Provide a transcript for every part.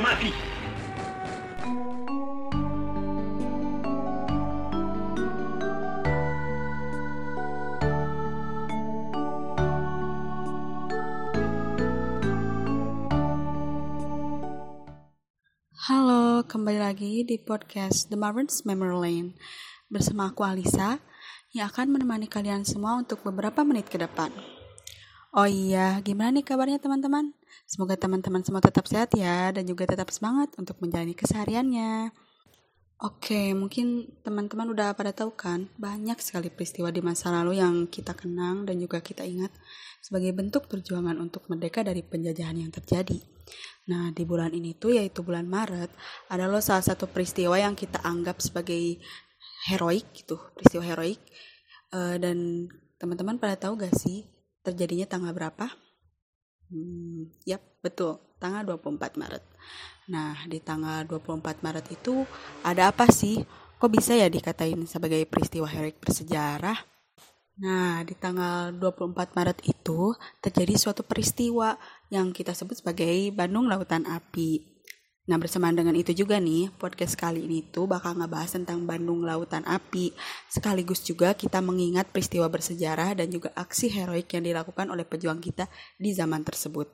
mati. Halo, kembali lagi di podcast The Marvins Memory Lane bersama aku Alisa yang akan menemani kalian semua untuk beberapa menit ke depan. Oh iya, gimana nih kabarnya teman-teman? Semoga teman-teman semua tetap sehat ya dan juga tetap semangat untuk menjalani kesehariannya. Oke, mungkin teman-teman udah pada tahu kan, banyak sekali peristiwa di masa lalu yang kita kenang dan juga kita ingat sebagai bentuk perjuangan untuk merdeka dari penjajahan yang terjadi. Nah, di bulan ini tuh yaitu bulan Maret, ada loh salah satu peristiwa yang kita anggap sebagai heroik gitu, peristiwa heroik. Uh, dan teman-teman pada tahu gak sih terjadinya tanggal berapa? Hmm, yap, betul, tanggal 24 Maret. Nah, di tanggal 24 Maret itu ada apa sih? Kok bisa ya dikatain sebagai peristiwa heroik bersejarah? Nah, di tanggal 24 Maret itu terjadi suatu peristiwa yang kita sebut sebagai Bandung Lautan Api. Nah, bersamaan dengan itu juga nih, podcast kali ini tuh bakal ngebahas tentang Bandung Lautan Api. Sekaligus juga kita mengingat peristiwa bersejarah dan juga aksi heroik yang dilakukan oleh pejuang kita di zaman tersebut.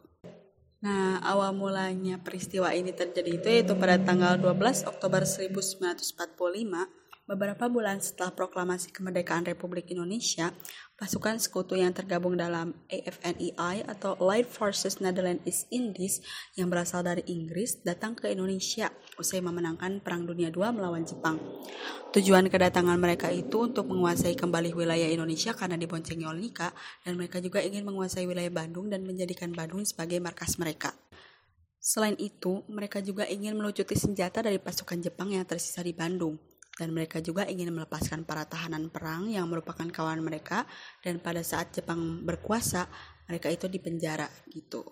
Nah, awal mulanya peristiwa ini terjadi itu yaitu pada tanggal 12 Oktober 1945, beberapa bulan setelah proklamasi kemerdekaan Republik Indonesia, pasukan sekutu yang tergabung dalam AFNEI atau Allied Forces Netherlands East Indies yang berasal dari Inggris datang ke Indonesia usai memenangkan Perang Dunia II melawan Jepang. Tujuan kedatangan mereka itu untuk menguasai kembali wilayah Indonesia karena diboncengi oleh Nika dan mereka juga ingin menguasai wilayah Bandung dan menjadikan Bandung sebagai markas mereka. Selain itu, mereka juga ingin melucuti senjata dari pasukan Jepang yang tersisa di Bandung. Dan mereka juga ingin melepaskan para tahanan perang yang merupakan kawan mereka dan pada saat Jepang berkuasa, mereka itu dipenjara gitu.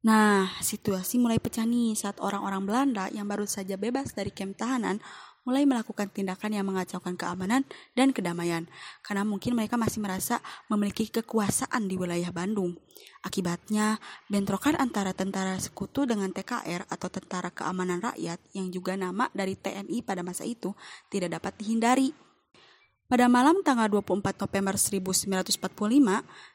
Nah, situasi mulai pecah nih saat orang-orang Belanda yang baru saja bebas dari kem tahanan mulai melakukan tindakan yang mengacaukan keamanan dan kedamaian karena mungkin mereka masih merasa memiliki kekuasaan di wilayah Bandung. Akibatnya, bentrokan antara tentara sekutu dengan TKR atau Tentara Keamanan Rakyat yang juga nama dari TNI pada masa itu tidak dapat dihindari. Pada malam tanggal 24 November 1945,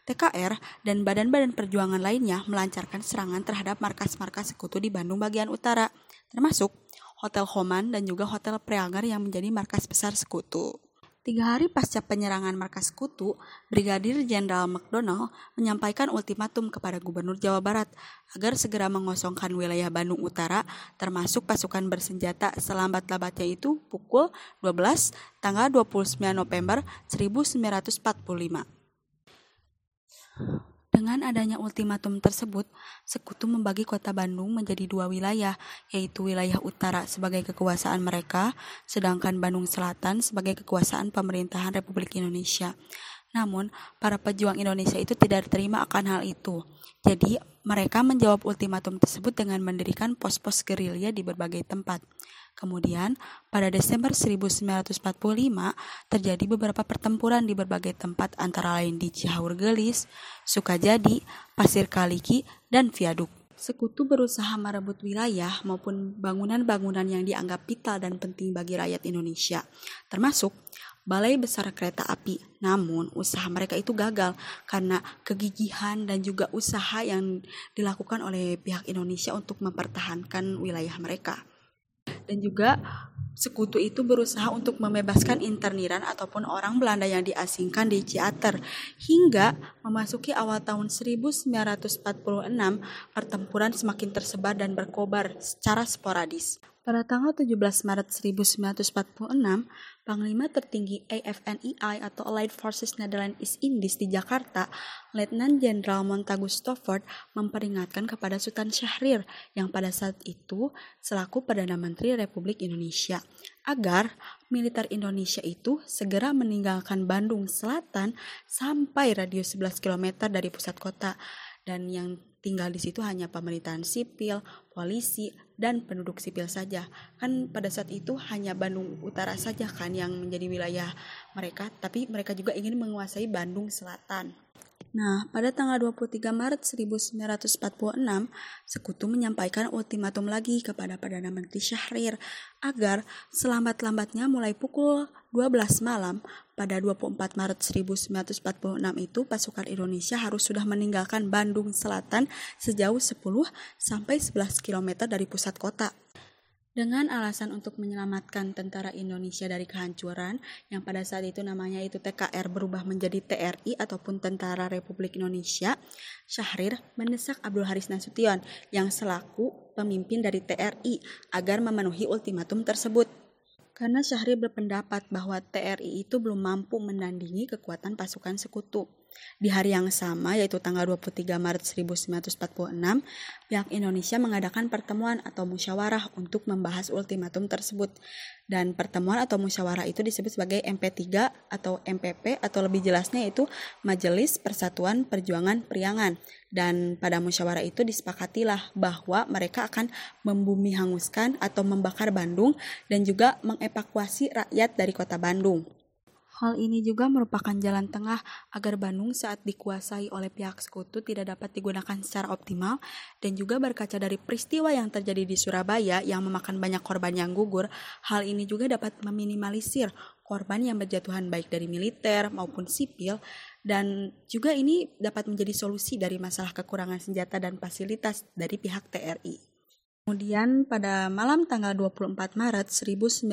TKR dan badan-badan perjuangan lainnya melancarkan serangan terhadap markas-markas sekutu di Bandung bagian utara, termasuk Hotel Homan dan juga Hotel Preanger yang menjadi markas besar sekutu. Tiga hari pasca penyerangan markas Kutu, Brigadir Jenderal McDonald menyampaikan ultimatum kepada Gubernur Jawa Barat agar segera mengosongkan wilayah Bandung Utara termasuk pasukan bersenjata selambat-lambatnya itu pukul 12 tanggal 29 November 1945. Dengan adanya ultimatum tersebut, sekutu membagi kota Bandung menjadi dua wilayah, yaitu wilayah utara sebagai kekuasaan mereka, sedangkan Bandung Selatan sebagai kekuasaan pemerintahan Republik Indonesia. Namun, para pejuang Indonesia itu tidak terima akan hal itu. Jadi, mereka menjawab ultimatum tersebut dengan mendirikan pos-pos gerilya di berbagai tempat. Kemudian, pada Desember 1945, terjadi beberapa pertempuran di berbagai tempat antara lain di Cihaur Gelis, Sukajadi, Pasir Kaliki, dan Viaduk. Sekutu berusaha merebut wilayah maupun bangunan-bangunan yang dianggap vital dan penting bagi rakyat Indonesia, termasuk balai besar kereta api. Namun, usaha mereka itu gagal karena kegigihan dan juga usaha yang dilakukan oleh pihak Indonesia untuk mempertahankan wilayah mereka dan juga sekutu itu berusaha untuk membebaskan interniran ataupun orang Belanda yang diasingkan di Ciater hingga memasuki awal tahun 1946 pertempuran semakin tersebar dan berkobar secara sporadis. Pada tanggal 17 Maret 1946, Panglima tertinggi AFNEI atau Allied Forces Netherlands East Indies di Jakarta, Letnan Jenderal Montagu Stofford memperingatkan kepada Sultan Syahrir yang pada saat itu selaku Perdana Menteri Republik Indonesia agar militer Indonesia itu segera meninggalkan Bandung Selatan sampai radius 11 km dari pusat kota. Dan yang tinggal di situ hanya pemerintahan sipil, polisi, dan penduduk sipil saja. Kan pada saat itu hanya Bandung Utara saja kan yang menjadi wilayah mereka, tapi mereka juga ingin menguasai Bandung Selatan. Nah, pada tanggal 23 Maret 1946, Sekutu menyampaikan ultimatum lagi kepada Perdana Menteri Syahrir agar selambat-lambatnya mulai pukul 12 malam pada 24 Maret 1946 itu pasukan Indonesia harus sudah meninggalkan Bandung Selatan sejauh 10 sampai 11 km dari pusat kota dengan alasan untuk menyelamatkan tentara Indonesia dari kehancuran yang pada saat itu namanya itu TKR berubah menjadi TRI ataupun Tentara Republik Indonesia, Syahrir mendesak Abdul Haris Nasution yang selaku pemimpin dari TRI agar memenuhi ultimatum tersebut. Karena Syahrir berpendapat bahwa TRI itu belum mampu menandingi kekuatan pasukan sekutu. Di hari yang sama, yaitu tanggal 23 Maret 1946, pihak Indonesia mengadakan pertemuan atau musyawarah untuk membahas ultimatum tersebut. Dan pertemuan atau musyawarah itu disebut sebagai MP3 atau MPP atau lebih jelasnya itu Majelis Persatuan Perjuangan Priangan. Dan pada musyawarah itu disepakatilah bahwa mereka akan membumi hanguskan atau membakar Bandung dan juga mengevakuasi rakyat dari kota Bandung. Hal ini juga merupakan jalan tengah agar Bandung saat dikuasai oleh pihak sekutu tidak dapat digunakan secara optimal dan juga berkaca dari peristiwa yang terjadi di Surabaya yang memakan banyak korban yang gugur, hal ini juga dapat meminimalisir korban yang berjatuhan baik dari militer maupun sipil dan juga ini dapat menjadi solusi dari masalah kekurangan senjata dan fasilitas dari pihak TRI. Kemudian pada malam tanggal 24 Maret 1946,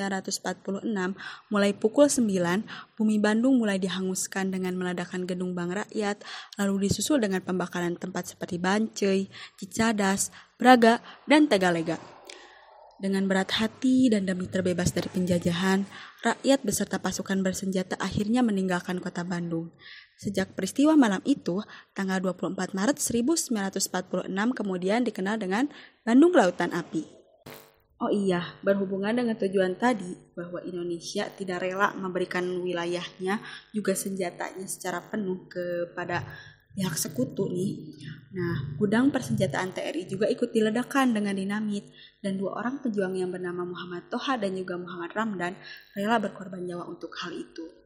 mulai pukul 9, bumi Bandung mulai dihanguskan dengan meledakkan gedung bank rakyat, lalu disusul dengan pembakaran tempat seperti Bancai, Cicadas, Braga, dan Tegalega. Dengan berat hati dan demi terbebas dari penjajahan, rakyat beserta pasukan bersenjata akhirnya meninggalkan kota Bandung. Sejak peristiwa malam itu, tanggal 24 Maret 1946 kemudian dikenal dengan Bandung Lautan Api. Oh iya, berhubungan dengan tujuan tadi bahwa Indonesia tidak rela memberikan wilayahnya juga senjatanya secara penuh kepada pihak sekutu nih. Nah, gudang persenjataan TRI juga ikut diledakkan dengan dinamit dan dua orang pejuang yang bernama Muhammad Toha dan juga Muhammad Ramdan rela berkorban nyawa untuk hal itu.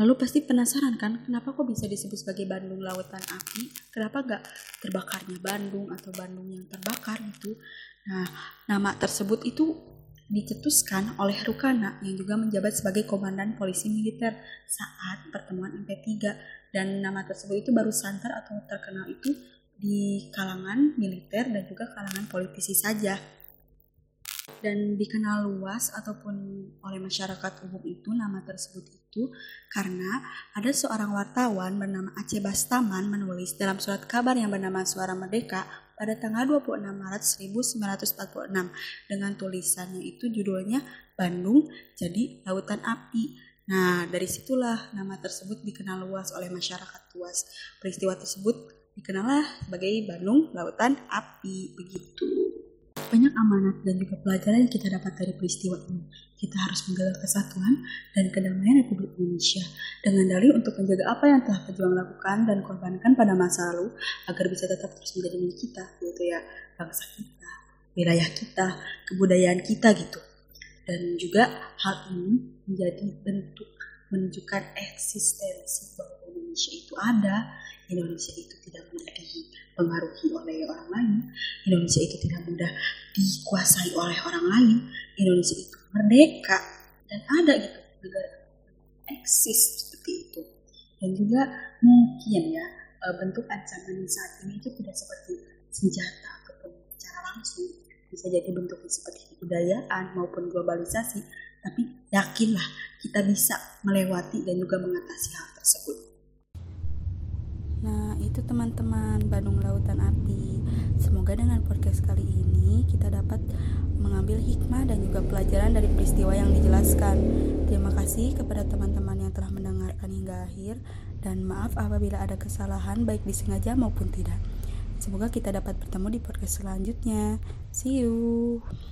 Lalu pasti penasaran kan, kenapa kok bisa disebut sebagai Bandung Lautan Api? Kenapa gak terbakarnya Bandung atau Bandung yang terbakar gitu? Nah, nama tersebut itu dicetuskan oleh Rukana yang juga menjabat sebagai komandan polisi militer saat pertemuan MP3 dan nama tersebut itu baru santer atau terkenal itu di kalangan militer dan juga kalangan politisi saja dan dikenal luas ataupun oleh masyarakat umum itu nama tersebut itu karena ada seorang wartawan bernama Aceh Bastaman menulis dalam surat kabar yang bernama Suara Merdeka pada tanggal 26 Maret 1946 dengan tulisannya itu judulnya Bandung jadi lautan api. Nah, dari situlah nama tersebut dikenal luas oleh masyarakat luas. Peristiwa tersebut dikenallah sebagai Bandung Lautan Api begitu. Banyak amanat dan juga pelajaran yang kita dapat dari peristiwa ini. Kita harus menggalang kesatuan dan kedamaian Republik Indonesia dengan dalih untuk menjaga apa yang telah pejuang lakukan dan korbankan pada masa lalu agar bisa tetap terus menjadi milik kita, yaitu ya bangsa kita, wilayah kita, kebudayaan kita gitu. Dan juga hal ini menjadi bentuk menunjukkan eksistensi bahwa Indonesia itu ada, Indonesia itu dipengaruhi oleh orang lain, Indonesia itu tidak mudah dikuasai oleh orang lain, Indonesia itu merdeka dan ada gitu negara eksis seperti itu. Dan juga mungkin ya e, bentuk ancaman saat ini itu tidak seperti senjata ataupun secara langsung bisa jadi bentuknya seperti kebudayaan maupun globalisasi tapi yakinlah kita bisa melewati dan juga mengatasi hal tersebut. Nah, itu teman-teman Bandung Lautan Api. Semoga dengan podcast kali ini kita dapat mengambil hikmah dan juga pelajaran dari peristiwa yang dijelaskan. Terima kasih kepada teman-teman yang telah mendengarkan hingga akhir dan maaf apabila ada kesalahan baik disengaja maupun tidak. Semoga kita dapat bertemu di podcast selanjutnya. See you.